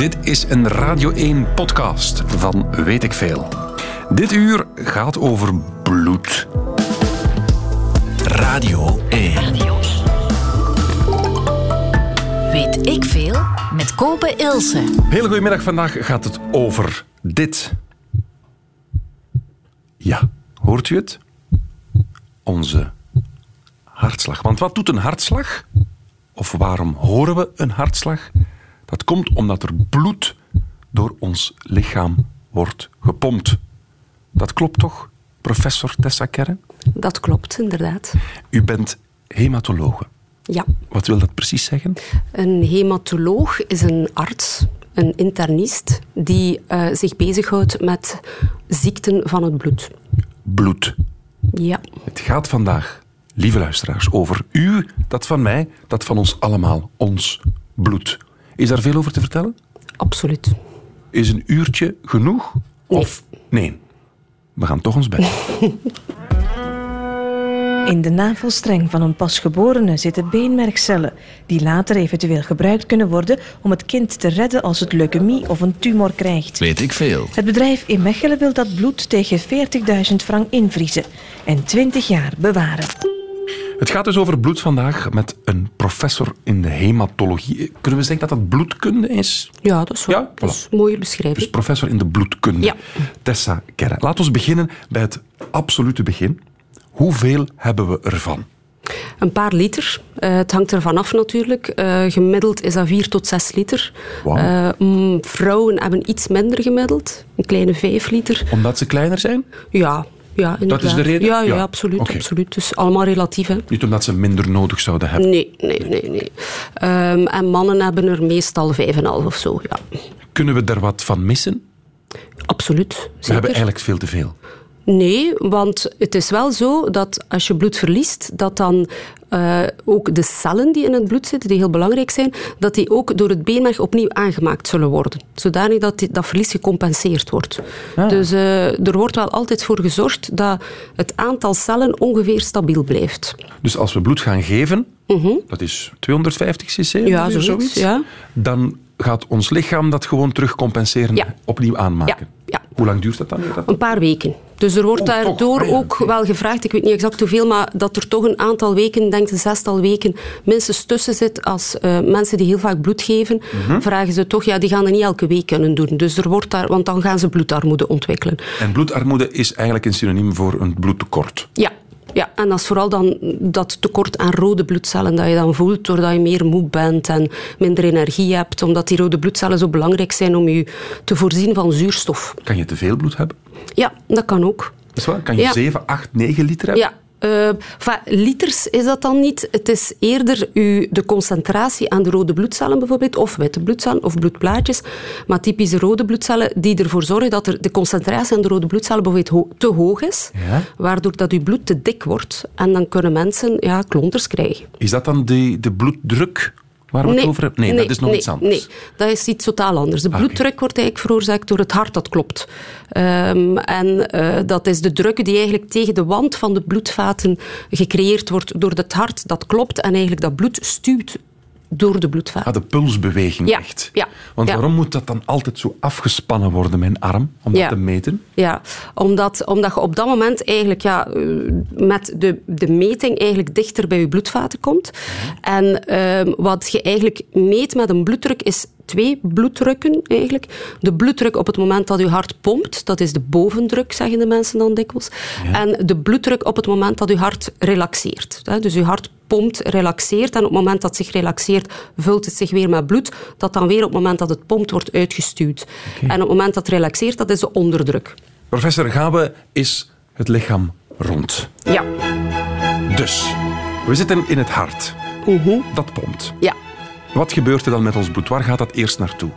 Dit is een Radio 1 podcast van Weet ik Veel. Dit uur gaat over bloed. Radio 1. Weet ik veel met Kopen Ilse. Hele goedemiddag. Vandaag gaat het over dit. Ja, hoort u het? Onze hartslag. Want wat doet een hartslag? Of waarom horen we een hartslag? Dat komt omdat er bloed door ons lichaam wordt gepompt. Dat klopt toch, professor Tessa Kerre? Dat klopt, inderdaad. U bent hematologe. Ja. Wat wil dat precies zeggen? Een hematoloog is een arts, een internist, die uh, zich bezighoudt met ziekten van het bloed. Bloed. Ja. Het gaat vandaag, lieve luisteraars, over u, dat van mij, dat van ons allemaal, ons bloed. Is daar veel over te vertellen? Absoluut. Is een uurtje genoeg? Nee. Of nee? We gaan toch ons best. In de navelstreng van een pasgeborene zitten beenmergcellen, die later eventueel gebruikt kunnen worden om het kind te redden als het leukemie of een tumor krijgt. Weet ik veel. Het bedrijf in Mechelen wil dat bloed tegen 40.000 frank invriezen en 20 jaar bewaren. Het gaat dus over bloed vandaag met een professor in de hematologie. Kunnen we zeggen dat dat bloedkunde is? Ja, dat is wel Ja, dat is een mooie beschrijving. Dus professor in de bloedkunde. Ja. Tessa Kerre. Laten we beginnen bij het absolute begin. Hoeveel hebben we ervan? Een paar liter. Eh, het hangt ervan af natuurlijk. Eh, gemiddeld is dat 4 tot 6 liter. Wauw. Eh, vrouwen hebben iets minder gemiddeld. Een kleine 5 liter. Omdat ze kleiner zijn? Ja, ja inderdaad. is de reden? Ja, ja, Ja. absoluut, absoluut. Dus allemaal relatief. Hè. Niet omdat ze minder nodig zouden hebben. Nee, nee, nee. nee. Ehm, en mannen hebben er meestal 5,5 of zo. Ja, Kunnen we daar wat van missen? absoluut. We hebben eigenlijk veel te veel. Nee, want het is wel zo dat als je bloed verliest, dat dan eh, ook de cellen die in het bloed zitten, die heel belangrijk zijn, dat die ook door het beenmerg opnieuw aangemaakt zullen worden. Zodanig dat die- dat verlies gecompenseerd wordt. Dus eh, er wordt wel altijd voor gezorgd dat het aantal cellen ongeveer stabiel blijft. Dus als we bloed gaan geven, dat is 250 cc, Mhm. Ja, ongeveer, zoiets, ja. dan gaat ons lichaam dat gewoon terug compenseren, Ja. opnieuw aanmaken. Ja. Hoe lang duurt dat dan? dat? Een paar weken. Dus er wordt Oh, daardoor Ah ja, ook wel gevraagd, ik weet niet exact hoeveel, maar dat er toch een aantal weken, ik denk een zestal weken, minstens tussen zit. Als eh, mensen die heel vaak bloed geven, Mhm. vragen ze toch, ja, die gaan dat niet elke week kunnen doen. Dus er wordt daar, want dan gaan ze bloedarmoede ontwikkelen. En bloedarmoede is eigenlijk een synoniem voor een bloedtekort. Ja. Ja, en dat is vooral dan dat tekort aan rode bloedcellen dat je dan voelt doordat je meer moe bent en minder energie hebt, omdat die rode bloedcellen zo belangrijk zijn om je te voorzien van zuurstof. Kan je te veel bloed hebben? Ja, dat kan ook. Is waar? Kan je Ja. 7, 8, 9 liter hebben? Ja. Enfin, liters is dat dan niet. Het is eerder u, de concentratie aan de rode bloedcellen bijvoorbeeld, of witte bloedcellen of bloedplaatjes, maar typische rode bloedcellen die ervoor zorgen dat er de concentratie aan de rode bloedcellen bijvoorbeeld ho- te hoog is, Ja. waardoor dat uw bloed te dik wordt en dan kunnen mensen ja, klonters krijgen. Is dat dan de, de bloeddruk waar we het over hebben? Nee, dat is nog nee, iets anders. Nee, dat is iets totaal anders. De oké. bloeddruk wordt eigenlijk veroorzaakt door het hart dat klopt. Ehm, en eh, dat is de druk die eigenlijk tegen de wand van de bloedvaten gecreëerd wordt door het hart dat klopt en eigenlijk dat bloed stuwt door de bloedvaten. Ah, de pulsbeweging Ja, echt. ja, Want ja. waarom moet dat dan altijd zo afgespannen worden, mijn arm, om dat te meten? Ja, omdat, omdat je op dat moment eigenlijk ja, eh, met de, de meting eigenlijk dichter bij je bloedvaten komt. En ehm, wat je eigenlijk meet met een bloeddruk is twee bloeddrukken eigenlijk. De bloeddruk op het moment dat je hart pompt, dat is de bovendruk, zeggen de mensen dan dikwijls. En de bloeddruk op het moment dat je hart relaxeert. Dus je hart pompt, relaxeert en op het moment dat het zich relaxeert, vult het zich weer met bloed, dat dan weer op het moment dat het pompt wordt uitgestuwd. En op het moment dat het relaxeert, dat is de onderdruk. Professor, gaan we is het lichaam rond. Ja. Dus, we zitten in het hart. Mhm. Dat pompt. Ja. Wat gebeurt er dan met ons bloed? Waar gaat dat eerst naartoe?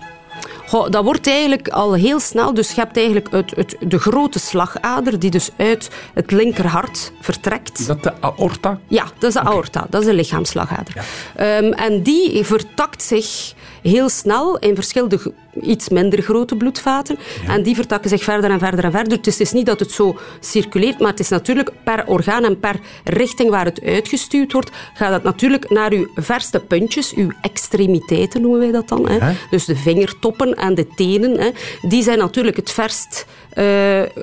Goh, dat wordt eigenlijk al heel snel. Dus je hebt eigenlijk het, het, de grote slagader die dus uit het linkerhart vertrekt. Is dat de aorta? Ja, dat is de aorta, dat is de lichaamsslagader. Ehm, en die vertakt zich heel snel in verschillende iets minder grote bloedvaten. En die vertakken zich verder en verder en verder. Dus het is niet dat het zo circuleert, maar het is natuurlijk per orgaan en per richting waar het uitgestuurd wordt, gaat het natuurlijk naar uw verste puntjes, uw extremiteiten noemen wij dat dan. Hè. Dus de vingertoppen en de tenen, hè. die zijn natuurlijk het verst uh,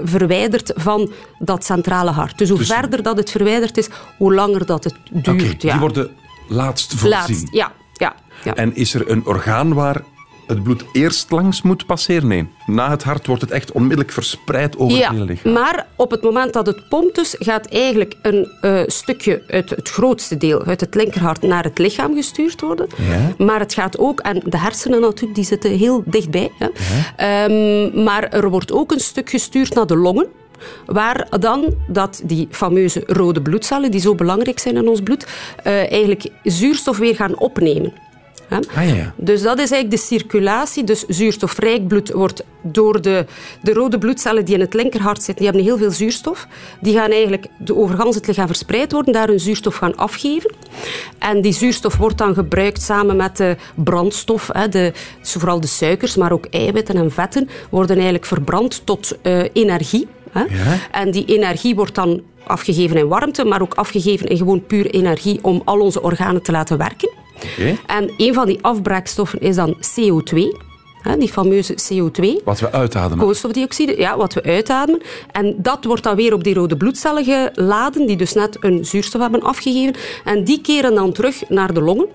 verwijderd van dat centrale hart. Dus hoe Dus- verder dat het verwijderd is, hoe langer dat het duurt. Ja. die worden laatst voorzien. Laatst, ja. ja, ja. En is er een orgaan waar het bloed eerst langs moet passeren? Nee. Na het hart wordt het echt onmiddellijk verspreid over Ja, het hele lichaam. maar op het moment dat het pompt, dus, gaat eigenlijk een eh, stukje uit het grootste deel uit het linkerhart naar het lichaam gestuurd worden. Ja. Maar het gaat ook, en de hersenen natuurlijk, die zitten heel dichtbij. Hè. Ehm, maar er wordt ook een stuk gestuurd naar de longen. Waar dan dat die fameuze rode bloedcellen, die zo belangrijk zijn in ons bloed, eh, eigenlijk zuurstof weer gaan opnemen. Hè. Ah, ja, ja. Dus dat is eigenlijk de circulatie. Dus zuurstofrijk bloed wordt door de, de rode bloedcellen die in het linkerhart zitten, die hebben heel veel zuurstof. Die gaan eigenlijk de over gans het lichaam verspreid worden, daar hun zuurstof gaan afgeven. En die zuurstof wordt dan gebruikt samen met de brandstof, hè, de, dus vooral de suikers, maar ook eiwitten en vetten, worden eigenlijk verbrand tot eh, energie. Hè. Ja. En die energie wordt dan afgegeven in warmte, maar ook afgegeven in gewoon puur energie om al onze organen te laten werken. En een van die afbraakstoffen is dan CO2, hè, die fameuze CO2. Wat we uitademen. Koolstofdioxide, ja, wat we uitademen. En dat wordt dan weer op die rode bloedcellen geladen, die dus net een zuurstof hebben afgegeven. En die keren dan terug naar de longen,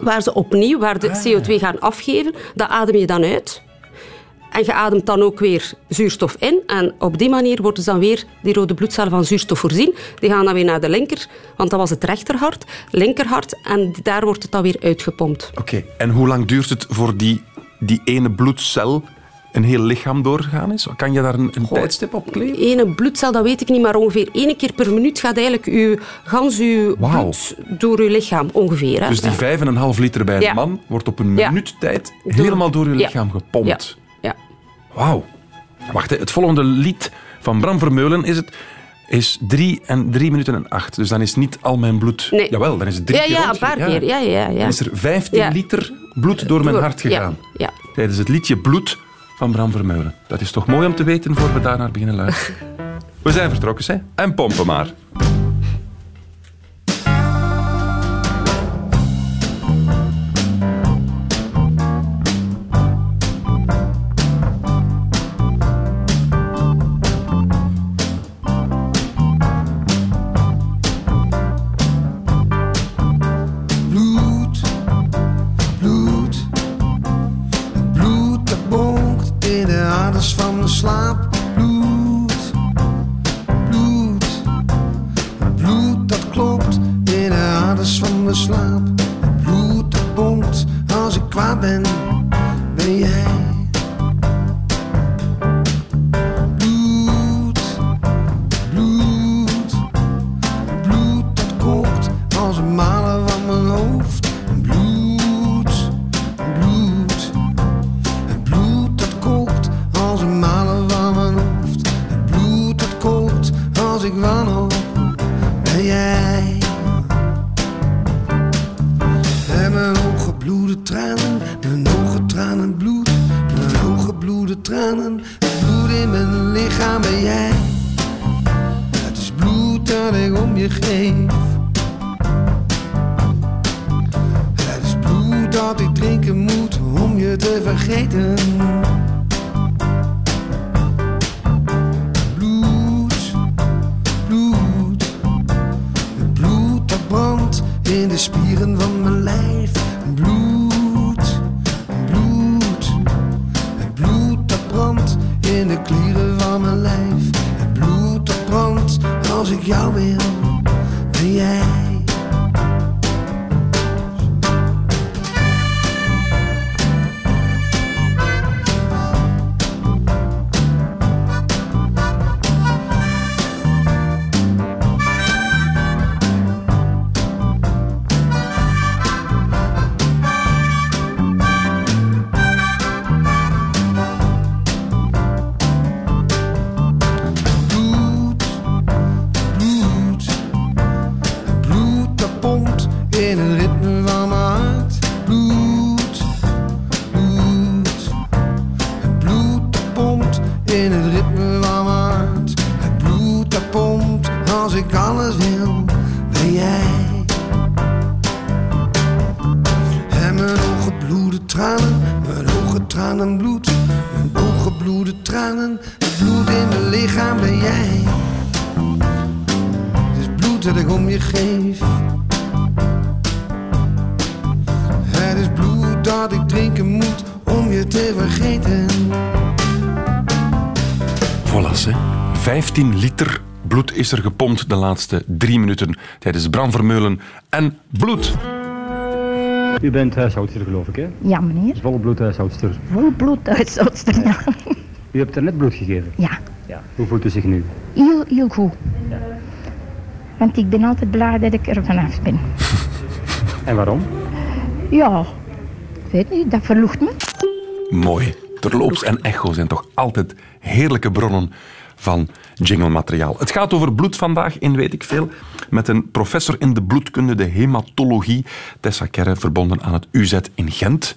waar ze opnieuw, waar de CO2 gaan afgeven. Dat adem je dan uit. En je ademt dan ook weer zuurstof in. En op die manier worden ze dan weer die rode bloedcellen van zuurstof voorzien. Die gaan dan weer naar de linker, want dat was het rechterhart, linkerhart. En daar wordt het dan weer uitgepompt. Oké, en hoe lang duurt het voor die, die ene bloedcel een heel lichaam doorgegaan is? Kan je daar een, een tijdstip op kleven? Ene bloedcel, dat weet ik niet, maar ongeveer één keer per minuut gaat eigenlijk uw, gans uw bloed door uw lichaam, ongeveer. Hè? Dus die Ja. 5,5 liter bij een Ja. man wordt op een Ja. minuut tijd helemaal door je Ja. lichaam gepompt. Ja. Wauw. Wacht, het volgende lied van Bram Vermeulen is het is 3 en 3 minuten en 8. Dus dan is niet al mijn bloed... Nee. Jawel, dan is het drie Ja, keer ja, een paar keer. Ja, ja, ja. Dan is er 15 Ja. liter bloed door mijn hart gegaan. Ja, ja. Tijdens het liedje Bloed van Bram Vermeulen. Dat is toch mooi om te weten voor we daarnaar beginnen luisteren. We zijn vertrokken, hè? En pompen maar. Drinken moet om je te vergeten. Tranen, mijn ogen tranen bloed. Mijn ogen bloeden tranen, het bloed in mijn lichaam ben jij. Het is bloed dat ik om je geef. Het is bloed dat ik drinken moet om je te vergeten. Voilà, hè. 15 liter bloed is er gepompt de laatste drie minuten tijdens Bram Vermeulen en bloed. U bent huishoudster, geloof ik, hè? Ja, meneer. Volle bloedhuishoudster. Vol bloed huishoudster, ja. U hebt er net bloed gegeven. Ja, Ja. Hoe voelt u zich nu? heel, heel goed. Want ik ben altijd blij dat ik er vanaf ben. En waarom? Ja, ik weet niet, dat verlucht me. Mooi. Terloops en echo zijn toch altijd heerlijke bronnen van jinglemateriaal. Het gaat over bloed vandaag in Weet ik Veel met een professor in de bloedkunde, de hematologie, Tessa Kerre, verbonden aan het UZ in Gent.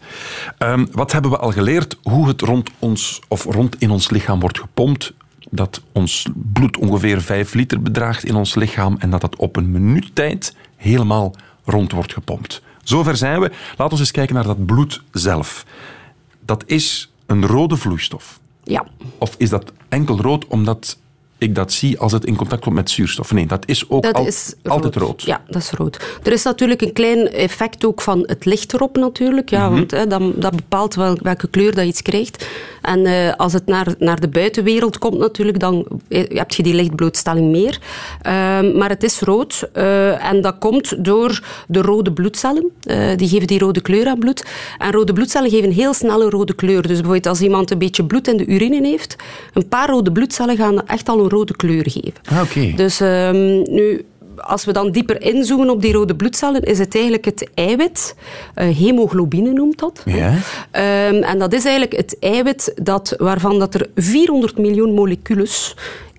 Ehm, wat hebben we al geleerd? Hoe het rond ons of rond in ons lichaam wordt gepompt. Dat ons bloed ongeveer 5 liter bedraagt in ons lichaam en dat dat op een minuut tijd helemaal rond wordt gepompt. Zover zijn we. Laten we eens kijken naar dat bloed zelf. Dat is een rode vloeistof. Ja, Of is dat enkel rood omdat ik dat zie als het in contact komt met zuurstof? Nee, dat is ook dat al- is altijd rood. Ja, dat is rood. Er is natuurlijk een klein effect ook van het licht erop natuurlijk. Ja, Mhm. want hè, dat, dat bepaalt wel, welke kleur dat iets krijgt. En eh, als het naar, naar de buitenwereld komt natuurlijk, dan eh, heb je die lichtblootstelling meer. Ehm, maar het is rood eh, en dat komt door de rode bloedcellen. Die geven die rode kleur aan bloed. En rode bloedcellen geven heel snel een rode kleur. Dus bijvoorbeeld als iemand een beetje bloed in de urine heeft, een paar rode bloedcellen gaan echt al rode kleur geven. Ah, oké. Dus ehm, nu, als we dan dieper inzoomen op die rode bloedcellen, is het eigenlijk het eiwit, eh, hemoglobine noemt dat. Ja. Ehm, en dat is eigenlijk het eiwit dat, waarvan dat er 400 miljoen molecules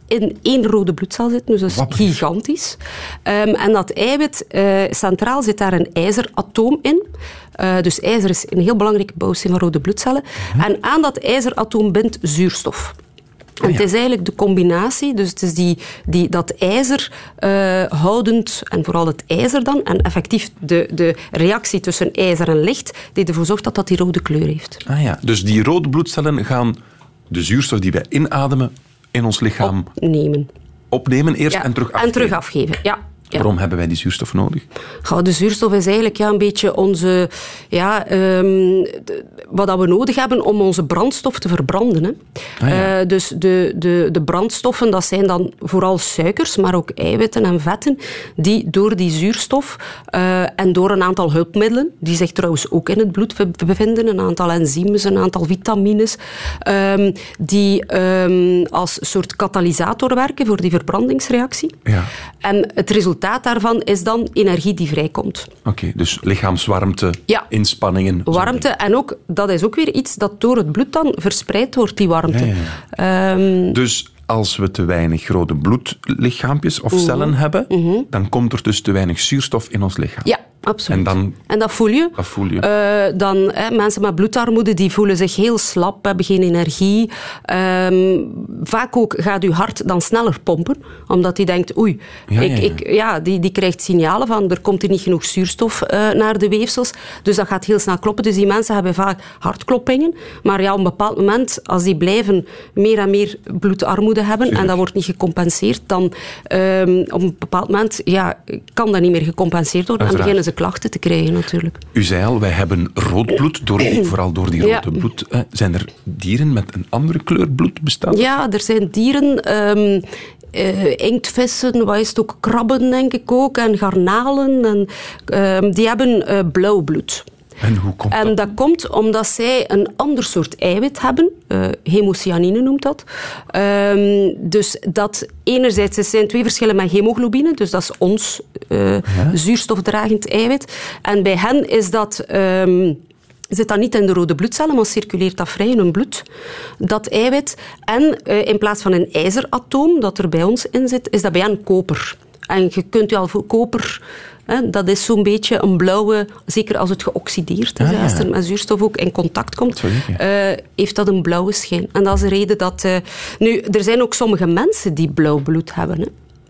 in één rode bloedcel zitten, dus dat is gigantisch. Ehm, en dat eiwit, eh, centraal zit daar een ijzeratoom in. Eh, dus ijzer is een heel belangrijke bouwsteen van rode bloedcellen. En aan dat ijzeratoom bindt zuurstof. En het is eigenlijk de combinatie, dus het is die, die, dat ijzer eh, houdend, en vooral het ijzer dan, en effectief de, de reactie tussen ijzer en licht, die ervoor zorgt dat dat die rode kleur heeft. Ah, ja. Dus die rode bloedcellen gaan de zuurstof die wij inademen in ons lichaam Nemen. opnemen eerst Ja, en terug afgeven. En terug afgeven, ja. Ja. Waarom hebben wij die zuurstof nodig? Goh, de zuurstof is eigenlijk ja, een beetje onze, ja, ehm, de- wat dat we nodig hebben om onze brandstof te verbranden. Hè. Ah, ja. Eh, dus de, de, de brandstoffen, dat zijn dan vooral suikers, maar ook eiwitten en vetten, die door die zuurstof eh, en door een aantal hulpmiddelen, die zich trouwens ook in het bloed be- bevinden, een aantal enzymes, een aantal vitamines, ehm, die ehm, als soort katalysator werken voor die verbrandingsreactie. Ja. En het resultaat daarvan is dan energie die vrijkomt. Oké, dus lichaamswarmte, Ja. inspanningen. Warmte. En ook, dat is ook weer iets dat door het bloed dan verspreid wordt, die warmte. Ja, Ehm, Dus als we te weinig rode bloedlichaampjes Mhm. of cellen hebben, dan komt er dus te weinig zuurstof in ons lichaam. ja, absoluut. En dan- En dat voel je. Dat voel je. Eh, dan, hè, mensen met bloedarmoede die voelen zich heel slap, hebben geen energie. Ehm, vaak ook gaat uw hart dan sneller pompen, omdat die denkt, oei, Ja, ik, ja, ja. Ik, ja, die, die krijgt signalen van er komt niet genoeg zuurstof eh, naar de weefsels. Dus dat gaat heel snel kloppen. Dus die mensen hebben vaak hartkloppingen. Maar ja, op een bepaald moment, als die blijven meer en meer bloedarmoede hebben en dat wordt niet gecompenseerd, dan ehm, op een bepaald moment ja, kan dat niet meer gecompenseerd worden en beginnen klachten te krijgen natuurlijk. U zei al, wij hebben rood bloed, door, vooral door die Ja. rode bloed. eh, zijn er dieren met een andere kleur bloed bestaan? Ja, er zijn dieren, eh, inktvissen, wat is het ook, krabben denk ik ook, en garnalen. En, ehm, die hebben eh, blauw bloed. En hoe komt En dat? dat komt omdat zij een ander soort eiwit hebben. eh hemocyanine noemt dat. Ehm, dus dat enerzijds er zijn twee verschillen met hemoglobine. Dus dat is ons eh, zuurstofdragend eiwit. En bij hen is dat... ehm, Zit dat niet in de rode bloedcellen, maar circuleert dat vrij in hun bloed, dat eiwit. En eh, in plaats van een ijzeratoom dat er bij ons in zit, is dat bij hen koper. En je kunt je al voor koper, hè, dat is zo'n beetje een blauwe, zeker als het geoxideerd is, Ah, als er met zuurstof ook in contact komt, Sorry, eh, heeft dat een blauwe schijn. En dat is de reden dat... eh, nu, er zijn ook sommige mensen die blauw bloed hebben. Hè.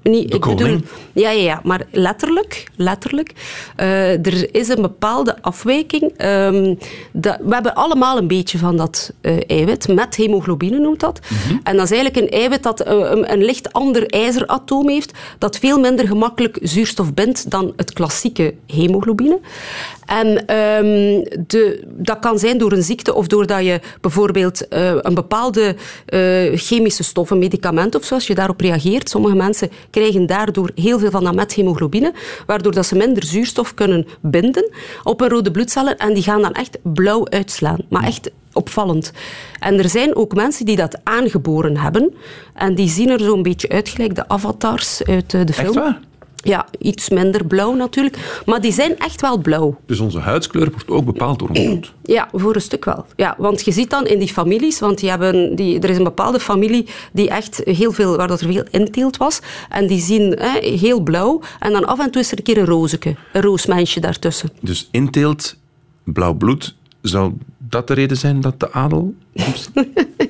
Niet, ik koning. bedoel, ja, ja, ja, maar letterlijk, letterlijk. eh, er is een bepaalde afwijking. ehm, dat, we hebben allemaal een beetje van dat eh, eiwit, met hemoglobine noemt dat. En dat is eigenlijk een eiwit dat eh, een, een licht ander ijzeratoom heeft, dat veel minder gemakkelijk zuurstof bindt dan het klassieke hemoglobine. En ehm, de, dat kan zijn door een ziekte of doordat je bijvoorbeeld een bepaalde chemische stof, een medicament of zo, als je daarop reageert. Sommige mensen krijgen daardoor heel veel van dat methemoglobine, waardoor dat ze minder zuurstof kunnen binden op hun rode bloedcellen en die gaan dan echt blauw uitslaan. Maar echt opvallend. En er zijn ook mensen die dat aangeboren hebben en die zien er zo'n beetje uit gelijk de avatars uit eh, de film. Echt waar? Ja, iets minder blauw natuurlijk. Maar die zijn echt wel blauw. Dus onze huidskleur wordt ook bepaald door ons bloed. Ja, voor een stuk wel. Ja, want je ziet dan in die families, want die hebben, die, er is een bepaalde familie die echt heel veel, waar dat er veel inteelt was. En die zien hè, heel blauw. En dan af en toe is er een keer een rozeke, een roosmensje daartussen. Dus inteelt, blauw bloed, zou dat de reden zijn dat de adel...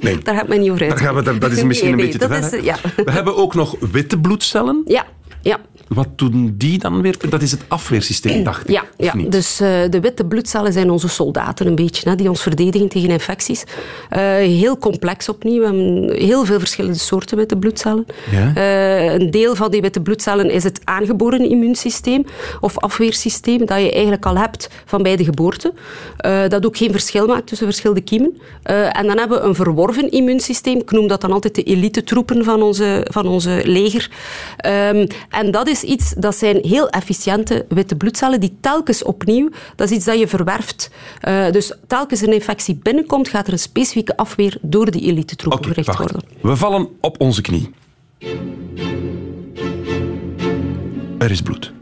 Nee, Daar gaat men niet over uit. daar gaan we, dat is misschien Nee, een beetje te ver. is, hè? ja. We hebben ook nog witte bloedcellen. Ja, ja. Wat doen die dan weer? Dat is het afweersysteem, dacht ik. Ja, ja. niet? dus eh, de witte bloedcellen zijn onze soldaten een beetje, hè, die ons verdedigen tegen infecties. Eh, heel complex opnieuw. We hebben heel veel verschillende soorten witte bloedcellen. Ja. Eh, een deel van die witte bloedcellen is het aangeboren immuunsysteem of afweersysteem dat je eigenlijk al hebt van bij de geboorte. Dat ook geen verschil maakt tussen verschillende kiemen. En dan hebben we een verworven immuunsysteem. Ik noem dat dan altijd de elite-troepen van onze, van onze leger. Ehm, en dat is iets, dat zijn heel efficiënte witte bloedcellen die telkens opnieuw, dat is iets dat je verwerft. Eh, dus telkens een infectie binnenkomt, gaat er een specifieke afweer door die elite-troepen Oké, gericht wacht. worden. We vallen op onze knie. Er is bloed.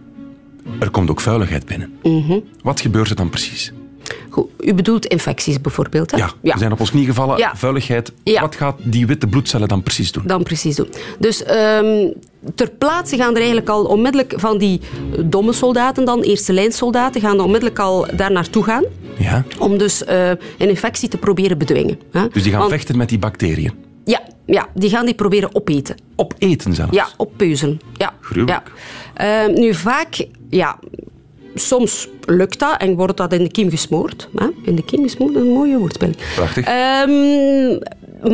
Er komt ook vuiligheid binnen. Mhm. Wat gebeurt er dan precies? U bedoelt infecties bijvoorbeeld, hè? Ja, we zijn op ons knie gevallen, Ja. vuiligheid. Ja. Wat gaat die witte bloedcellen dan precies doen? dan precies doen. Dus ehm, ter plaatse gaan er eigenlijk al onmiddellijk van die domme soldaten, dan eerste lijnsoldaten, gaan onmiddellijk al daar naartoe gaan. Ja? Om dus eh, een infectie te proberen bedwingen. Hè. Dus die gaan Want- vechten met die bacteriën. Ja, ja, die gaan die proberen opeten. Opeten zelfs. Ja, oppeuzelen. Ja. Gruwelijk. Ja. Ehm, nu, vaak, ja, soms lukt dat en wordt dat in de kiem gesmoord. Hè? In de kiem gesmoord, een mooie woordspeling. Prachtig. Ehm,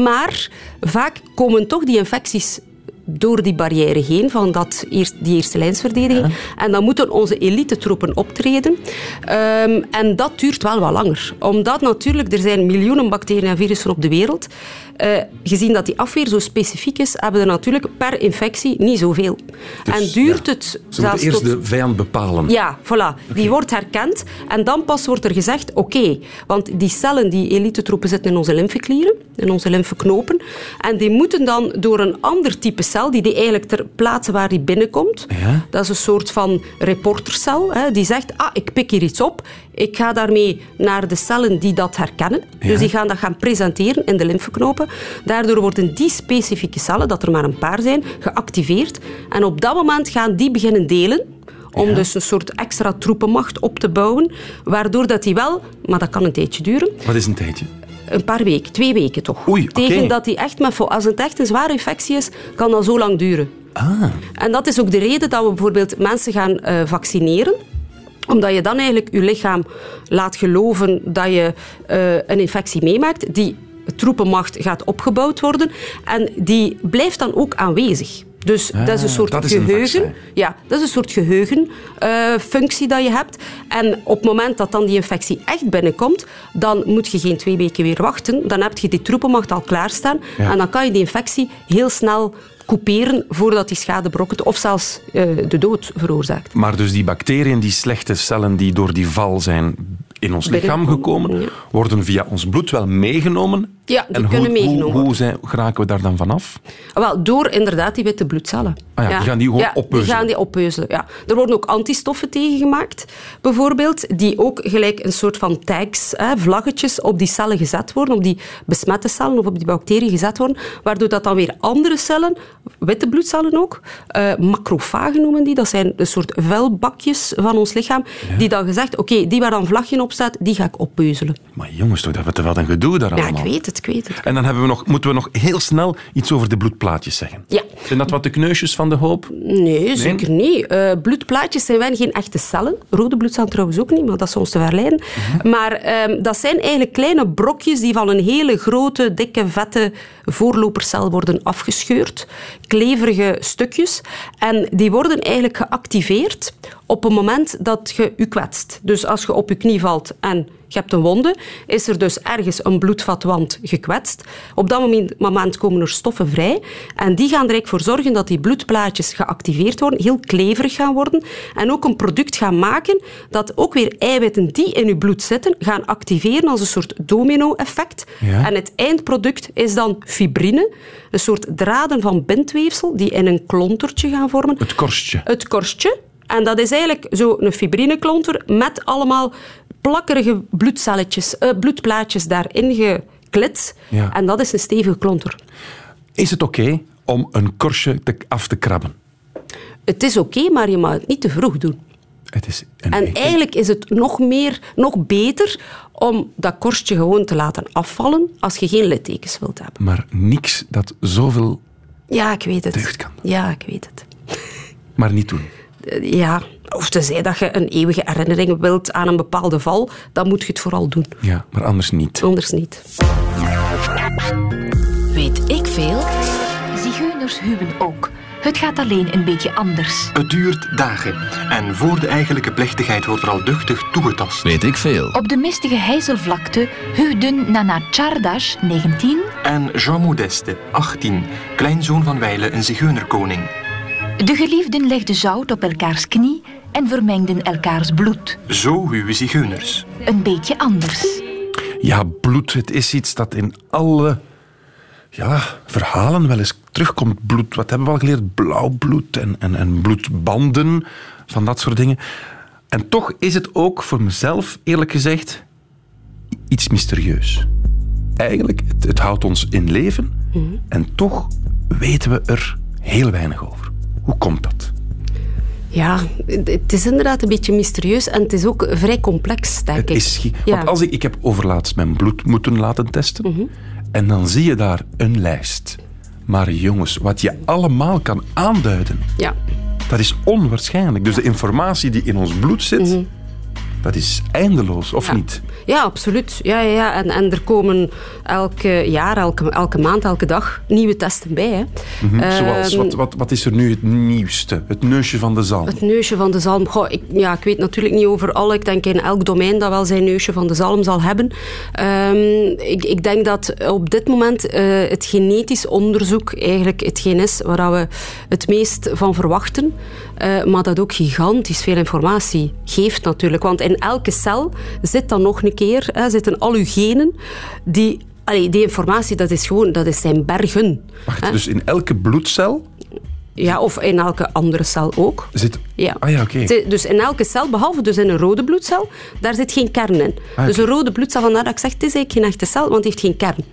maar vaak komen toch die infecties door die barrière heen van dat eerst, die eerste lijnsverdediging. En dan moeten onze elite-troepen optreden. Ehm, en dat duurt wel wat langer. Omdat natuurlijk, er zijn miljoenen bacteriën en virussen op de wereld. Eh, gezien dat die afweer zo specifiek is, hebben we natuurlijk per infectie niet zoveel. Dus, en duurt ja. het Ze moeten zelfs eerst tot... de vijand bepalen. Ja, voilà. Die wordt herkend en dan pas wordt er gezegd, oké, want die cellen, die elite-troepen zitten in onze lymfeklieren, in onze lymfeknopen, en die moeten dan door een ander type cel, die, die eigenlijk ter plaatse waar die binnenkomt, Ja. dat is een soort van reportercel, hè, die zegt, ah, ik pik hier iets op, ik ga daarmee naar de cellen die dat herkennen, Ja. dus die gaan dat gaan presenteren in de lymfeknopen. Daardoor worden die specifieke cellen, dat er maar een paar zijn, geactiveerd, en op dat moment gaan die beginnen delen, om dus een soort extra troepenmacht op te bouwen, waardoor dat die wel, maar dat kan een tijdje duren, Wat is een tijdje? Een paar weken, twee weken toch. Oei. Tegen dat die echt met, als het echt een zware infectie is, kan dat zo lang duren. Ah, En dat is ook de reden dat we bijvoorbeeld mensen gaan eh, vaccineren omdat je dan eigenlijk je lichaam laat geloven dat je eh, een infectie meemaakt. Die troepenmacht gaat opgebouwd worden. En die blijft dan ook aanwezig. Dus dat is een Ah, soort dat is een geheugen. vaccin. ja, dat is een soort geheugenfunctie dat je hebt. En op het moment dat dan die infectie echt binnenkomt, dan moet je geen twee weken weer wachten. Dan heb je die troepenmacht al klaarstaan. Ja. En dan kan je die infectie heel snel couperen voordat die schade brokkent of zelfs eh, de dood veroorzaakt. maar dus die bacteriën, die slechte cellen die door die val zijn in ons lichaam gekomen, worden via ons bloed wel meegenomen. Ja, die en kunnen hoe, meegenomen Hoe, hoe zijn, geraken we daar dan vanaf? Wel, door inderdaad die witte bloedcellen. Ah ja, die gaan die gewoon ja, oppeuzelen. Die gaan die oppeuzelen, ja. Er worden ook antistoffen tegengemaakt, bijvoorbeeld, die ook gelijk een soort van tags, hè, vlaggetjes, op die cellen gezet worden, op die besmette cellen of op die bacteriën gezet worden, waardoor dat dan weer andere cellen, witte bloedcellen ook, eh, macrofagen noemen die, dat zijn een soort vuilbakjes van ons lichaam, die dan gezegd, oké, die waar dan vlagje op staat, die ga ik oppeuzelen. Maar jongens, toch, dat wordt wel een gedoe daar Ja, allemaal. ik weet het. Het, ik weet het. En dan hebben we nog, moeten we nog heel snel iets over de bloedplaatjes zeggen. Ja. Zijn dat wat de kneusjes van de hoop? Nee, zeker niet. Eh, bloedplaatjes zijn wel geen echte cellen. Rode bloedcellen trouwens ook niet, maar dat is soms te verleiden. Maar ehm, dat zijn eigenlijk kleine brokjes die van een hele grote, dikke, vette voorlopercel worden afgescheurd. Kleverige stukjes. En die worden eigenlijk geactiveerd op het moment dat je je kwetst. Dus als je op je knie valt en je hebt een wonde, is er dus ergens een bloedvatwand gekwetst. Op dat moment- komen er stoffen vrij en die gaan er eigenlijk voor zorgen dat die bloedplaatjes geactiveerd worden, heel kleverig gaan worden en ook een product gaan maken dat ook weer eiwitten die in je bloed zitten gaan activeren als een soort domino-effect. Ja. En het eindproduct is dan fibrine, een soort draden van bindweefsel die in een klontertje gaan vormen Het korstje. het korstje. En dat is eigenlijk zo'n fibrineklonter met allemaal plakkerige bloedcelletjes, eh, bloedplaatjes daarin geklit. Ja. En dat is een stevige klonter. Is het oké om een korstje te, af te krabben? Het is oké, maar je mag het niet te vroeg doen. Het is een En eigenlijk is het nog meer, nog beter om dat korstje gewoon te laten afvallen als je geen littekens wilt hebben. Maar niks dat zoveel... Ja, ik weet het. Deugd kan. Ja, ik weet het. Maar niet doen. Eh, Ja, of tenzij dat je een eeuwige herinnering wilt aan een bepaalde val, dan moet je het vooral doen. Ja, maar anders niet. Anders niet. Weet ik veel? Zigeuners huwen ook. Het gaat alleen een beetje anders. Het duurt dagen en voor de eigenlijke plechtigheid wordt er al duchtig toegetast. Weet ik veel. Op de mistige Heizelvlakte huwden Nana Chardas, 19, En Jean Modeste, 18, kleinzoon van Weile, een zigeunerkoning. De geliefden legden zout op elkaars knie en vermengden elkaars bloed. Zo huwen zigeuners. Een beetje anders. Ja, bloed, het is iets dat in alle ja, verhalen wel eens terugkomt. Bloed, wat hebben we al geleerd? Blauw bloed en, en, en bloedbanden, van dat soort dingen. En toch is het ook voor mezelf, eerlijk gezegd, iets mysterieus. Eigenlijk, het, het houdt ons in leven en toch weten we er heel weinig over. Hoe komt dat? Ja, het is inderdaad een beetje mysterieus en het is ook vrij complex, denk Het ik. is, ja. Want als ik, ik heb overlaatst mijn bloed moeten laten testen. En dan zie je daar een lijst. Maar jongens, wat je allemaal kan aanduiden, ja. dat is onwaarschijnlijk. Dus de informatie die in ons bloed zit, dat is eindeloos, of Ja. niet? Ja, absoluut. Ja, ja, ja. En, en er komen elke jaar, elke, elke maand, elke dag nieuwe testen bij. Hè. Zoals, Ehm, wat, wat, wat is er nu het nieuwste? Het neusje van de zalm. Het neusje van de zalm. Goh, ik, ja, ik weet natuurlijk niet over alle. Ik denk in elk domein dat wel zijn neusje van de zalm zal hebben. Ehm, ik, ik denk dat op dit moment eh, het genetisch onderzoek eigenlijk hetgeen is waar we het meest van verwachten. Eh, maar dat ook gigantisch veel informatie geeft natuurlijk. Want in elke cel zit dan nog een keer, hè, zitten al uw genen die... Allee, die informatie, dat is gewoon, dat is zijn bergen. Wacht, hè. dus in elke bloedcel Ja, of in elke andere cel ook. zit... Ja. Ah ja, oké. Dus in elke cel, behalve dus in een rode bloedcel, daar zit geen kern in. Ah, Dus een rode bloedcel, vandaar dat ik zeg, het is eigenlijk geen echte cel, want die heeft geen kern.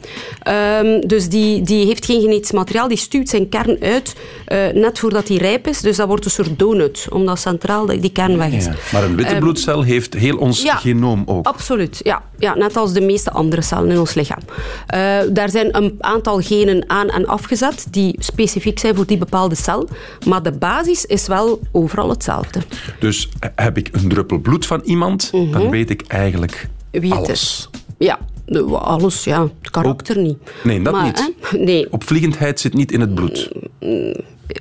Ehm, dus die, die heeft geen genetisch materiaal, die stuurt zijn kern uit eh, net voordat hij rijp is. Dus dat wordt een soort donut, omdat centraal die kern weg is. Ja. Maar een witte Ehm, bloedcel heeft heel ons ja. genoom ook. Absoluut, ja. ja. Net als de meeste andere cellen in ons lichaam. Eh, daar zijn een aantal genen aan en afgezet die specifiek zijn voor die bepaalde cel. Maar de basis is wel overal hetzelfde. Dus heb ik een druppel bloed van iemand, dan weet ik eigenlijk Mhm. Wie het alles. is. Ja, alles, ja. Het karakter niet. Nee, dat Maar, niet. hè, nee, Opvliegendheid zit niet in het bloed.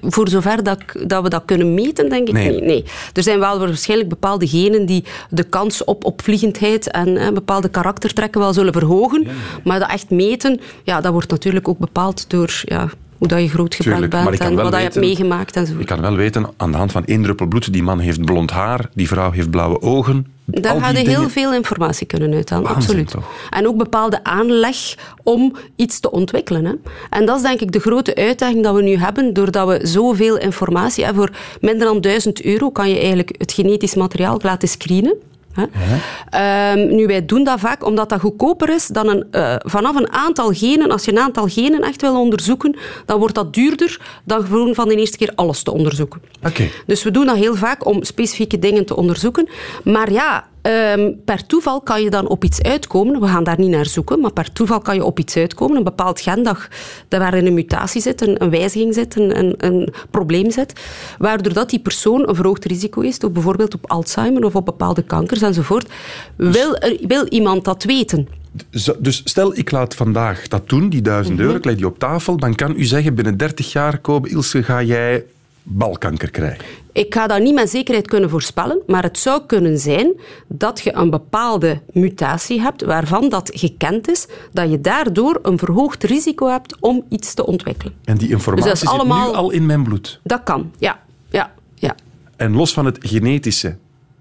voor zover dat, dat we dat kunnen meten, denk ik Nee. niet. Nee. Er zijn wel waarschijnlijk bepaalde genen die de kans op opvliegendheid en hè, bepaalde karaktertrekken wel zullen verhogen. Maar dat echt meten, ja, dat wordt natuurlijk ook bepaald door ja, hoe dat je grootgebracht Tuurlijk, bent ik en wat dat je hebt weten- meegemaakt en zo. Je kan wel weten, aan de hand van één druppel bloed, die man heeft blond haar, die vrouw heeft blauwe ogen. Daar die heel dingen- veel informatie kunnen uithalen, Waanzin, absoluut. toch? En ook bepaalde aanleg om iets te ontwikkelen. Hè. En dat is denk ik de grote uitdaging dat we nu hebben, doordat we zoveel informatie hebben. Voor minder dan 1000 euro kan je eigenlijk het genetisch materiaal laten screenen. Hè. Ehm, nu, wij doen dat vaak omdat dat goedkoper is dan een, eh, vanaf een aantal genen. Als je een aantal genen echt wil onderzoeken, dan wordt dat duurder dan gewoon van de eerste keer alles te onderzoeken. Oké. Dus we doen dat heel vaak om specifieke dingen te onderzoeken. Maar ja, ehm, per toeval kan je dan op iets uitkomen. We gaan daar niet naar zoeken, maar per toeval kan je op iets uitkomen. Een bepaald gen dat, waarin een mutatie zit, een, een wijziging zit, een, een, een probleem zit, waardoor dat die persoon een verhoogd risico is, op bijvoorbeeld op Alzheimer of op bepaalde kankers enzovoort. Wil, er- wil iemand dat weten? Dus stel, ik laat vandaag dat doen, die duizend Mhm. euro, ik leg die op tafel, dan kan u zeggen, binnen 30 jaar, Kobe Ilse, ga jij balkanker krijgen. Ik ga dat niet met zekerheid kunnen voorspellen, maar het zou kunnen zijn dat je een bepaalde mutatie hebt waarvan dat gekend is, dat je daardoor een verhoogd risico hebt om iets te ontwikkelen. En die informatie Dus dat is zit allemaal- nu al in mijn bloed. Dat kan, ja. ja, ja. En los van het genetische,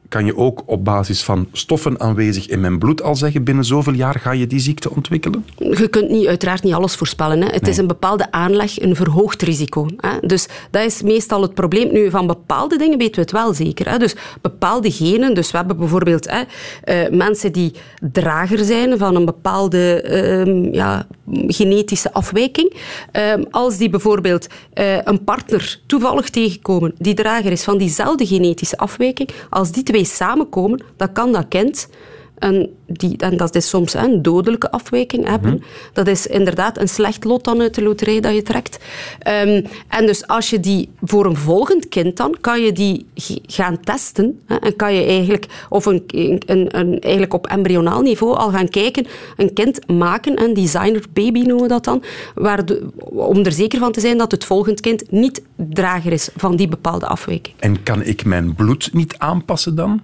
kan je ook op basis van stoffen aanwezig in mijn bloed al zeggen, binnen zoveel jaar ga je die ziekte ontwikkelen? Je kunt niet, uiteraard niet alles voorspellen. Hè. Het is een bepaalde aanleg, een verhoogd risico. Hè. Dus dat is meestal het probleem. Nu, van bepaalde dingen weten we het wel zeker. Hè. Dus bepaalde genen, dus we hebben bijvoorbeeld hè, eh, mensen die drager zijn van een bepaalde ehm, ja, genetische afwijking. Ehm, als die bijvoorbeeld eh, een partner toevallig tegenkomen die drager is van diezelfde genetische afwijking, als die twee samenkomen, dan kan dat kind en, die, en dat is soms hè, een dodelijke afwijking hebben. Dat is inderdaad een slecht lot dan uit de loterij dat je trekt. Ehm, en dus als je die voor een volgend kind dan, kan je die gaan testen. Hè, en kan je eigenlijk, of een, een, een, eigenlijk op embryonaal niveau al gaan kijken, een kind maken, een designer baby noemen we dat dan, waardo- om er zeker van te zijn dat het volgend kind niet drager is van die bepaalde afwijking. En kan ik mijn bloed niet aanpassen dan?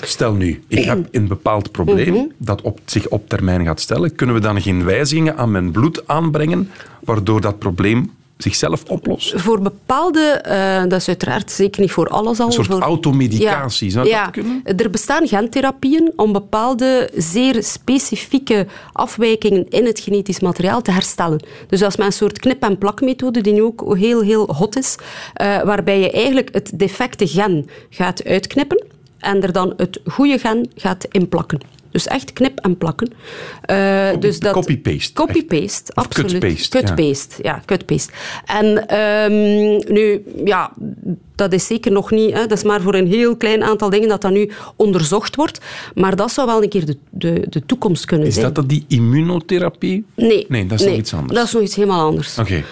Stel nu, ik heb een bepaald probleem Mhm. dat op, zich op termijn gaat stellen. Kunnen we dan geen wijzigingen aan mijn bloed aanbrengen, waardoor dat probleem zichzelf oplost? Voor bepaalde, eh, dat is uiteraard zeker niet voor alles al. Een soort voor, automedicatie, zou dat kunnen? Er bestaan gentherapieën om bepaalde zeer specifieke afwijkingen in het genetisch materiaal te herstellen. Dus dat is met een soort knip-en-plak-methode die nu ook heel, heel hot is, eh, waarbij je eigenlijk het defecte gen gaat uitknippen en er dan het goede gen gaat inplakken. Dus echt knip en plakken. Eh, dus dat, Copy-paste. Copy-paste, absoluut. cut-paste, ja. Cut-paste, ja, cut-paste. En ehm, nu, ja, dat is zeker nog niet... Hè, dat is maar voor een heel klein aantal dingen dat dat nu onderzocht wordt. Maar dat zou wel een keer de, de, de toekomst kunnen Is zijn. dat dan die immunotherapie? Nee. Nee, dat is nog iets anders. Dat is nog iets helemaal anders. Oké.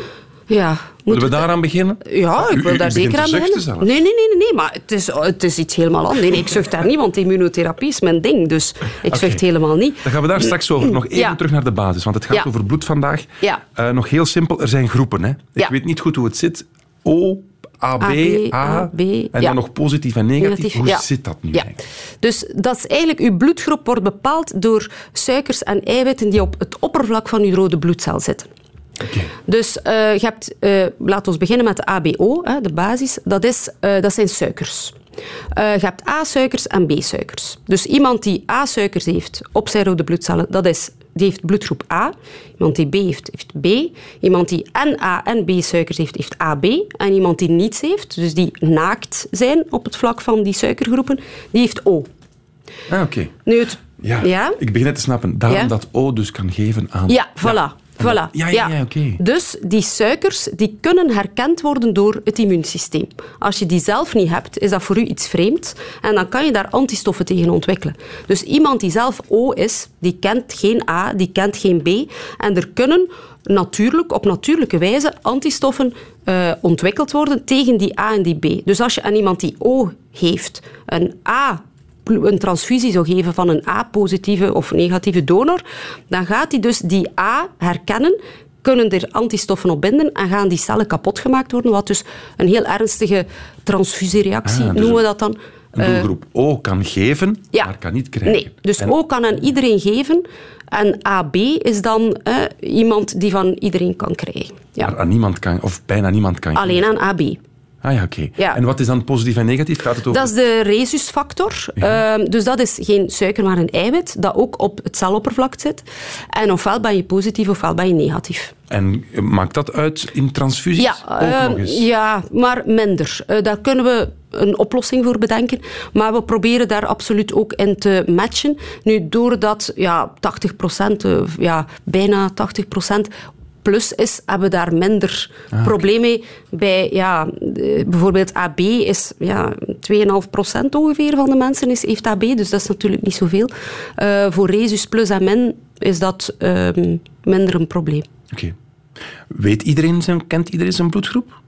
Ja. Moeten we daaraan beginnen? Ja, ik wil u daar zeker aan beginnen. Nee, nee, nee, nee, nee, maar het is, het is iets helemaal anders. Nee, nee, ik zucht daar niet, want immunotherapie is mijn ding. Dus ik zucht helemaal niet. Dan gaan we daar straks over. Nog even Ja. terug naar de basis, want het gaat Ja. over bloed vandaag. Ja. Eh, nog heel simpel, er zijn groepen. Hè? Ik Ja. weet niet goed hoe het zit. O, AB, AB, A, A, B, en ja. dan nog positief en negatief. Negatief, hoe ja. zit dat nu Ja. eigenlijk? Dus dat is eigenlijk, uw bloedgroep wordt bepaald door suikers en eiwitten die op het oppervlak van uw rode bloedcel zitten. Dus eh, je hebt, eh laten we beginnen met de ABO, hè, de basis. Dat, is, eh, dat zijn suikers. Je hebt A-suikers en B-suikers. Dus iemand die A-suikers heeft op zijn rode bloedcellen, dat is, die heeft bloedgroep A. Iemand die B heeft, heeft B. Iemand die en A en B-suikers heeft, heeft AB. En iemand die niets heeft, dus die naakt zijn op het vlak van die suikergroepen, die heeft O. Ah, oké. Nu het, Ja, ja? ik begin het te snappen. Daarom Ja? dat O dus kan geven aan... Ja, voilà. Voilà. Ja, ja, ja, oké. Dus die suikers die kunnen herkend worden door het immuunsysteem. Als je die zelf niet hebt, is dat voor u iets vreemds. En dan kan je daar antistoffen tegen ontwikkelen. Dus iemand die zelf O is, die kent geen A, die kent geen B. En er kunnen natuurlijk, op natuurlijke wijze antistoffen eh, ontwikkeld worden tegen die A en die B. Dus als je aan iemand die O heeft een A een transfusie zou geven van een A-positieve of negatieve donor, dan gaat hij dus die A herkennen, kunnen er antistoffen op binden en gaan die cellen kapot gemaakt worden, wat dus een heel ernstige transfusiereactie, Ah, dus noemen we dat dan. Een Eh, doelgroep O kan geven, ja. maar kan niet krijgen. Nee, dus En- O kan aan iedereen geven en AB is dan eh, iemand die van iedereen kan krijgen. Ja. Maar aan niemand kan, of bijna niemand kan Alleen geven. aan AB. Ah ja, oké. Ja. En wat is dan positief en negatief? Gaat het over... Dat is de rhesusfactor. Ehm, dus dat is geen suiker, maar een eiwit dat ook op het celoppervlak zit. En ofwel ben je positief, ofwel ben je negatief. En eh, maakt dat uit in transfusies? Ja, Ook ehm, nog eens? ja maar minder. Eh, daar kunnen we een oplossing voor bedenken. Maar we proberen daar absoluut ook in te matchen. Nu, doordat ja, 80%, eh, ja, bijna 80% plus is, hebben daar minder probleem mee. Bij ja, eh, bijvoorbeeld AB is ja, 2,5% ongeveer van de mensen is, heeft AB, dus dat is natuurlijk niet zoveel. Eh, voor Resus plus en min is dat ehm, minder een probleem. Oké. Weet iedereen zijn, kent iedereen zijn bloedgroep?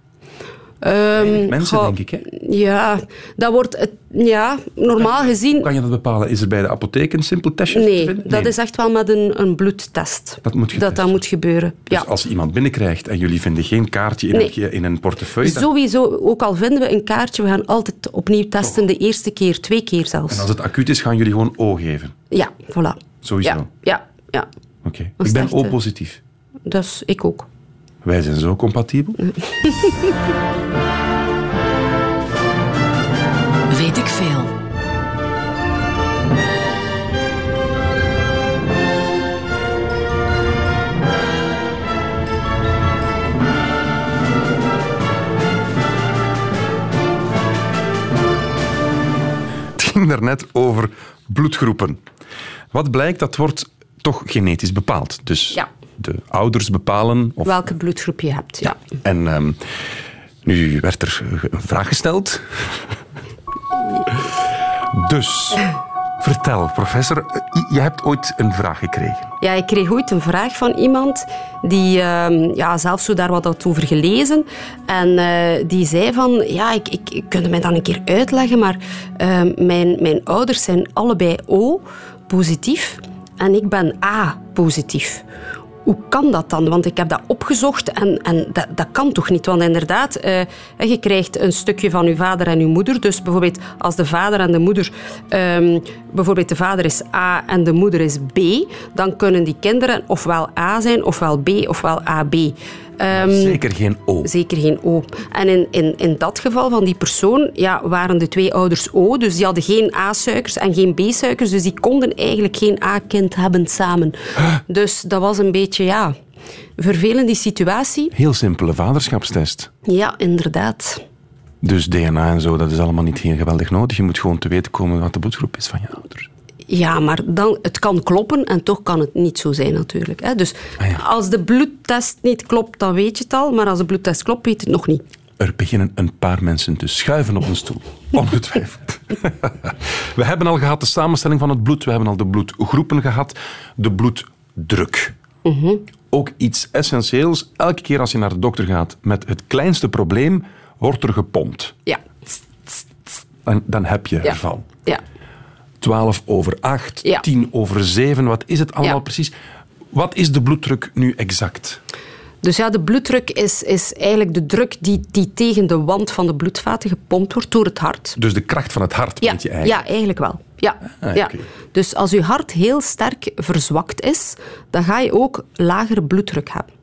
Ehm, Mensen, goh, denk ik. Hè? Ja, dat wordt het, ja, normaal gezien. Kan je dat bepalen? Is er bij de apotheek een simpel testje te Nee, vinden? dat is echt wel met een, een bloedtest. Dat moet dat, moet gebeuren. Dus ja. als iemand binnenkrijgt en jullie vinden geen kaartje in, Nee. een, in een portefeuille, dan- Sowieso, ook al vinden we een kaartje, we gaan altijd opnieuw testen. De eerste keer, twee keer zelfs. en als het acuut is, gaan jullie gewoon O geven. Ja, voilà. Sowieso. Ja, ja, ja. Oké. Ik ben echt, eh, O-positief. Dus ik ook. Wij zijn zo compatibel. Weet ik veel. Het ging daarnet over bloedgroepen. Wat blijkt, dat wordt toch genetisch bepaald. Dus Ja. De ouders bepalen... Of, Welke bloedgroep je hebt, ja. En ehm, nu werd er een vraag gesteld. dus, vertel, professor. Je hebt ooit een vraag gekregen. Ja, ik kreeg ooit een vraag van iemand die ehm, ja, zelf zo daar wat had over gelezen. En eh, die zei van, ja, ik, ik, ik kunt mij dan een keer uitleggen, maar ehm, mijn, mijn ouders zijn allebei O-positief en ik ben A-positief. Hoe kan dat dan? Want ik heb dat opgezocht en, en dat, dat kan toch niet? Want inderdaad, eh, je krijgt een stukje van je vader en je moeder. Dus bijvoorbeeld als de vader en de moeder... ehm, bijvoorbeeld de vader is A en de moeder is B, dan kunnen die kinderen ofwel A zijn, ofwel B, ofwel AB. Ehm, Zeker geen O. Zeker geen O. En in, in, in dat geval van die persoon ja, waren de twee ouders O, dus die hadden geen A-suikers en geen B-suikers, dus die konden eigenlijk geen A-kind hebben samen. Dus dat was een beetje, ja, vervelend die situatie. Heel simpele vaderschapstest. Ja, inderdaad. Dus DNA en zo, dat is allemaal niet heel geweldig nodig. Je moet gewoon te weten komen wat de bloedgroep is van je ouders. Ja, maar dan, het kan kloppen en toch kan het niet zo zijn natuurlijk. Hè. Dus Ah ja. als de bloedtest niet klopt, dan weet je het al, maar als de bloedtest klopt, weet je het nog niet. Er beginnen een paar mensen te schuiven op een stoel. Ongetwijfeld. We hebben al gehad de samenstelling van het bloed. We hebben al de bloedgroepen gehad. De bloeddruk. Ook iets essentieels. Elke keer als je naar de dokter gaat met het kleinste probleem, wordt er gepompt. Ja. Dan, dan heb je Ja. ervan. Ja. 12 over 8, Ja. 10 over 7. Wat is het allemaal Ja. precies? Wat is de bloeddruk nu exact? Dus ja, de bloeddruk is, is eigenlijk de druk die, die tegen de wand van de bloedvaten gepompt wordt door het hart. Dus de kracht van het hart, Ja, weet je eigenlijk. ja eigenlijk wel. Ja, Ah, ja. Dus als je hart heel sterk verzwakt is, dan ga je ook lagere bloeddruk hebben.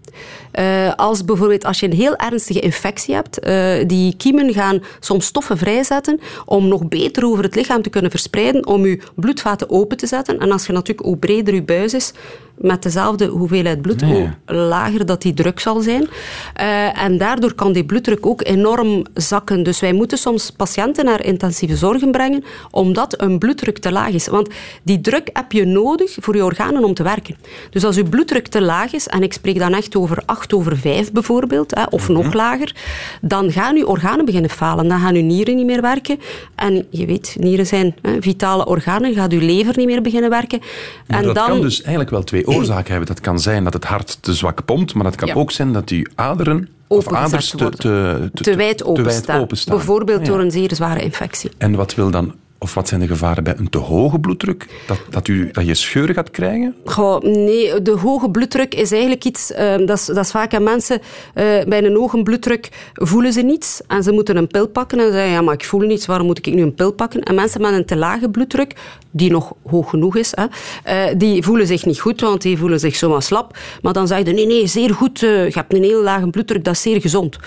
Eh, als bijvoorbeeld als je een heel ernstige infectie hebt, eh, die kiemen gaan soms stoffen vrijzetten om nog beter over het lichaam te kunnen verspreiden, om je bloedvaten open te zetten. En als je natuurlijk hoe breder je buis is, met dezelfde hoeveelheid bloed, hoe lager dat die druk zal zijn. Eh, en daardoor kan die bloeddruk ook enorm zakken. Dus wij moeten soms patiënten naar intensieve zorgen brengen, omdat een bloeddruk te laag is. Want die druk heb je nodig voor je organen om te werken. Dus als je bloeddruk te laag is, en ik spreek dan echt over 8 over 5 bijvoorbeeld, hè, of nog lager, dan gaan je organen beginnen falen. Dan gaan je nieren niet meer werken. En je weet, nieren zijn hè, vitale organen, gaat je lever niet meer beginnen werken. Maar en dat dan... kan dus eigenlijk wel twee oorzaken hebben. Dat kan zijn dat het hart te zwak pompt, maar dat kan Ja. ook zijn dat die aderen of aders te, te, te wijd openstaan. Bijvoorbeeld ja. door een zeer zware infectie. En wat wil dan, of wat zijn de gevaren bij een te hoge bloeddruk? Dat, dat, u, dat je scheuren gaat krijgen? Goh, nee, de hoge bloeddruk is eigenlijk iets... eh, dat, is, dat is vaak aan mensen... eh, bij een hoge bloeddruk voelen ze niets en ze moeten een pil pakken en zeggen ja, maar ik voel niets, waarom moet ik nu een pil pakken? En mensen met een te lage bloeddruk, die nog hoog genoeg is, hè, eh, die voelen zich niet goed, want die voelen zich zomaar slap. Maar dan zeggen ze, nee, nee, zeer goed, eh, je hebt een heel lage bloeddruk, dat is zeer gezond.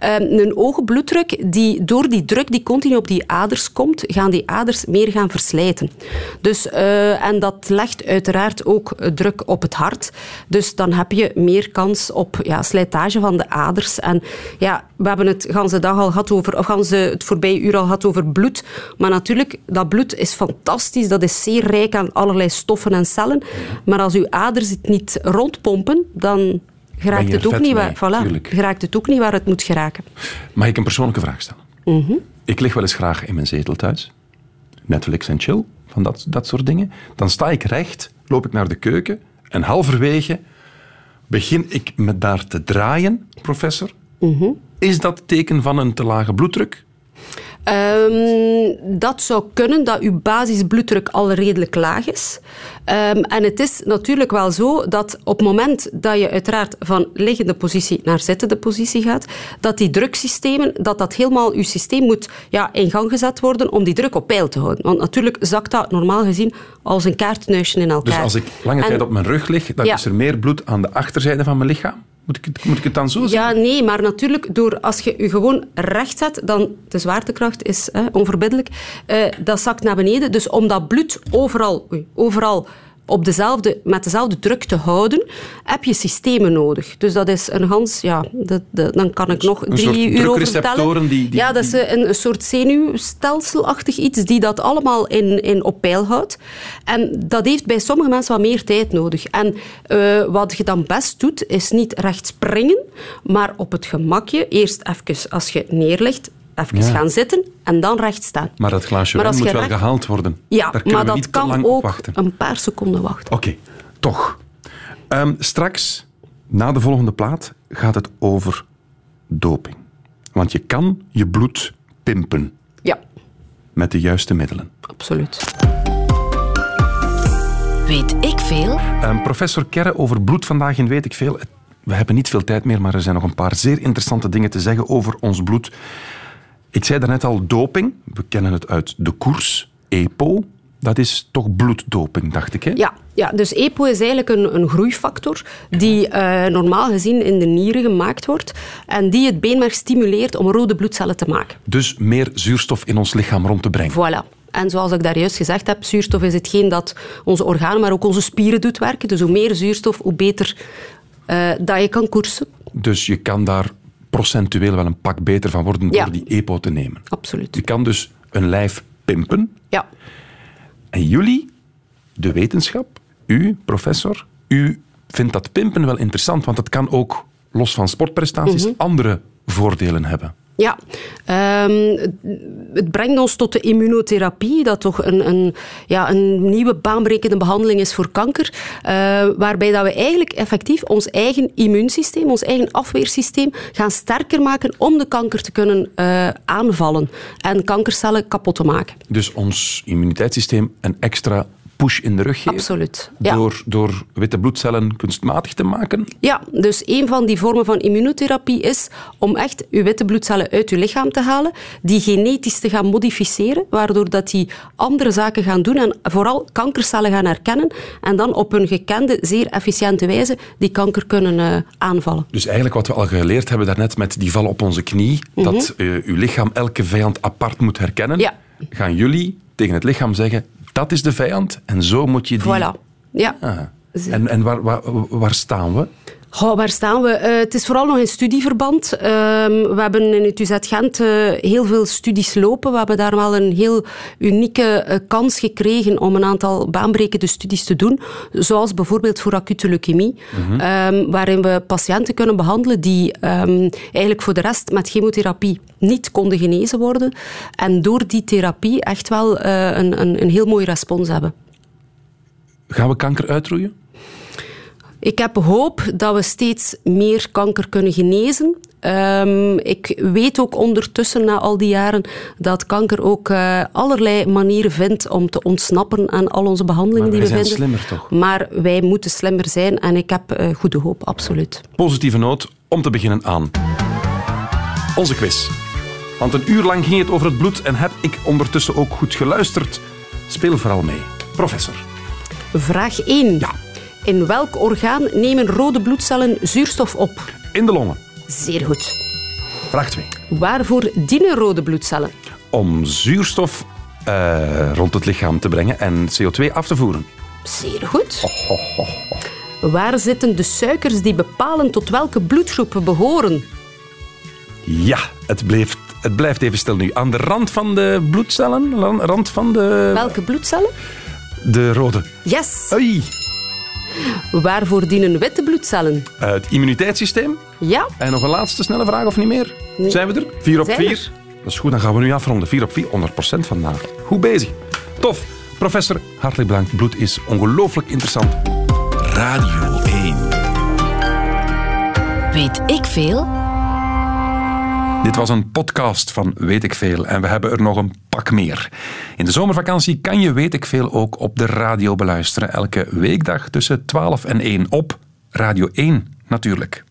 Eh, een hoge bloeddruk, die, door die druk die continu op die aders komt, gaan die aders meer gaan verslijten. Dus, eh, en dat legt uiteraard ook eh, druk op het hart. Dus dan heb je meer kans op ja, slijtage van de aders. En ja, we hebben het ganse dag al gehad over, of ganse het voorbije uur al gehad over bloed. Maar natuurlijk, dat bloed is fantastisch. Dat is zeer rijk aan allerlei stoffen en cellen. Maar als uw aders het niet rondpompen, dan geraakt het, ook niet mee, waar, voilà, tuurlijk. geraakt het ook niet waar het moet geraken. Mag ik een persoonlijke vraag stellen? Mhm. Ik lig wel eens graag in mijn zetel thuis. Netflix en chill, van dat, dat soort dingen. Dan sta ik recht, loop ik naar de keuken en halverwege begin ik met daar te draaien, professor. Mhm. Is dat teken van een te lage bloeddruk? Ehm, dat zou kunnen dat uw basisbloeddruk al redelijk laag is. Ehm, en het is natuurlijk wel zo dat op het moment dat je uiteraard van liggende positie naar zittende positie gaat, dat die druksystemen, dat dat helemaal uw systeem moet ja, in gang gezet worden om die druk op peil te houden. Want natuurlijk zakt dat normaal gezien als een kaartneusje in elkaar. Dus als ik lange En- tijd op mijn rug lig, dan Ja. is er meer bloed aan de achterzijde van mijn lichaam? Moet ik het, moet ik het dan zo zeggen? Ja, nee, maar natuurlijk, door, als je je gewoon recht zet, dan de zwaartekracht is hè, onverbiddelijk, eh, dat zakt naar beneden. Dus om dat bloed overal, oei, overal op dezelfde, met dezelfde druk te houden, heb je systemen nodig. Dus dat is een gans, ja, dat, dat- dan kan ik nog een drie uur over vertellen. die- die- ja, dat is een, een soort zenuwstelselachtig iets die dat allemaal in, in op peil houdt. En dat heeft bij sommige mensen wat meer tijd nodig. En eh, wat je dan best doet, is niet recht springen, maar op het gemakje eerst even, als je neerlegt, even Ja. gaan zitten en dan recht staan. Maar dat glaasje Maar wijn als moet wel gehaald worden. Ja, maar dat niet te kan lang op ook wachten. een paar seconden wachten. Oké, toch. Ehm, straks, na de volgende plaat, gaat het over doping. Want je kan je bloed pimpen Ja, met de juiste middelen. absoluut. Weet ik veel? Ehm, professor Kerre, over bloed vandaag in Weet ik Veel. We hebben niet veel tijd meer, maar er zijn nog een paar zeer interessante dingen te zeggen over ons bloed. Ik zei daarnet al doping. We kennen het uit de koers. EPO. Dat is toch bloeddoping, dacht ik. Hè? Ja, ja, dus EPO is eigenlijk een, een groeifactor die eh, normaal gezien in de nieren gemaakt wordt en die het beenmerg stimuleert om rode bloedcellen te maken. Dus meer zuurstof in ons lichaam rond te brengen. Voilà. En zoals ik daar juist gezegd heb, zuurstof is hetgeen dat onze organen, maar ook onze spieren doet werken. Dus hoe meer zuurstof, hoe beter eh, dat je kan koersen. Dus je kan daar procentueel wel een pak beter van worden Ja. door die EPO te nemen. Absoluut. Je kan dus een lijf pimpen. Ja. En jullie, de wetenschap, u, professor, u vindt dat pimpen wel interessant, want het kan ook, los van sportprestaties, Mhm. andere voordelen hebben. Ja, Ehm, het- brengt ons tot de immunotherapie, dat toch een, een, ja, een nieuwe baanbrekende behandeling is voor kanker, eh, waarbij dat we eigenlijk effectief ons eigen immuunsysteem, ons eigen afweersysteem gaan sterker maken om de kanker te kunnen eh, aanvallen en kankercellen kapot te maken. Dus ons immuniteitssysteem een extra push in de rug geven. Absoluut. Ja. Door, door witte bloedcellen kunstmatig te maken. Ja, dus een van die vormen van immunotherapie is om echt uw witte bloedcellen uit uw lichaam te halen, die genetisch te gaan modificeren, waardoor dat die andere zaken gaan doen en vooral kankercellen gaan herkennen en dan op een gekende, zeer efficiënte wijze die kanker kunnen eh, aanvallen. Dus eigenlijk wat we al geleerd hebben daarnet met die val op onze knie, dat eh, uw lichaam elke vijand apart moet herkennen, Mhm. Ja. gaan jullie tegen het lichaam zeggen, dat is de vijand en zo moet je die... Voilà. Ja. Ah. En, en waar, waar, waar staan we? Goh, waar staan we? Eh, het is vooral nog in studieverband. Ehm, we hebben in het UZ Gent eh, heel veel studies lopen. We hebben daar wel een heel unieke eh, kans gekregen om een aantal baanbrekende studies te doen. Zoals bijvoorbeeld voor acute leukemie. ehm, waarin we patiënten kunnen behandelen die ehm, eigenlijk voor de rest met chemotherapie niet konden genezen worden. En door die therapie echt wel een, een, een heel mooie respons hebben. Gaan we kanker uitroeien? Ik heb hoop dat we steeds meer kanker kunnen genezen. Ehm, ik weet ook ondertussen, na al die jaren, dat kanker ook eh, allerlei manieren vindt om te ontsnappen aan al onze behandelingen Maar die wij we zijn vinden. slimmer, toch? Maar wij moeten slimmer zijn en ik heb eh, goede hoop, absoluut. Positieve noot om te beginnen aan onze quiz. Want een uur lang ging het over het bloed en heb ik ondertussen ook goed geluisterd. Speel vooral mee. Professor. Vraag 1. Ja. In welk orgaan nemen rode bloedcellen zuurstof op? In de longen. Zeer goed. Vraag 2. Waarvoor dienen rode bloedcellen? Om zuurstof eh, rond het lichaam te brengen en CO2 af te voeren. Zeer goed. Waar zitten de suikers die bepalen tot welke bloedgroep we behoren? Ja, het, bleef, het blijft even stil nu. Aan de rand van de bloedcellen, rand van de, Welke bloedcellen? de rode. Yes. Oei. Waarvoor dienen witte bloedcellen? Eh, het immuniteitssysteem. Ja, En nog een laatste snelle vraag of niet meer? Zijn we er? 4 op Zijn 4. er. Dat is goed, dan gaan we nu afronden. 4 op 4, 100% vandaag. Goed bezig. Tof. Professor, hartelijk bedankt. Bloed is ongelooflijk interessant. Radio 1. Weet ik veel? Dit was een podcast van Weet ik Veel en we hebben er nog een pak meer. In de zomervakantie kan je Weet ik Veel ook op de radio beluisteren. Elke weekdag tussen 12 en 1 op Radio 1 natuurlijk.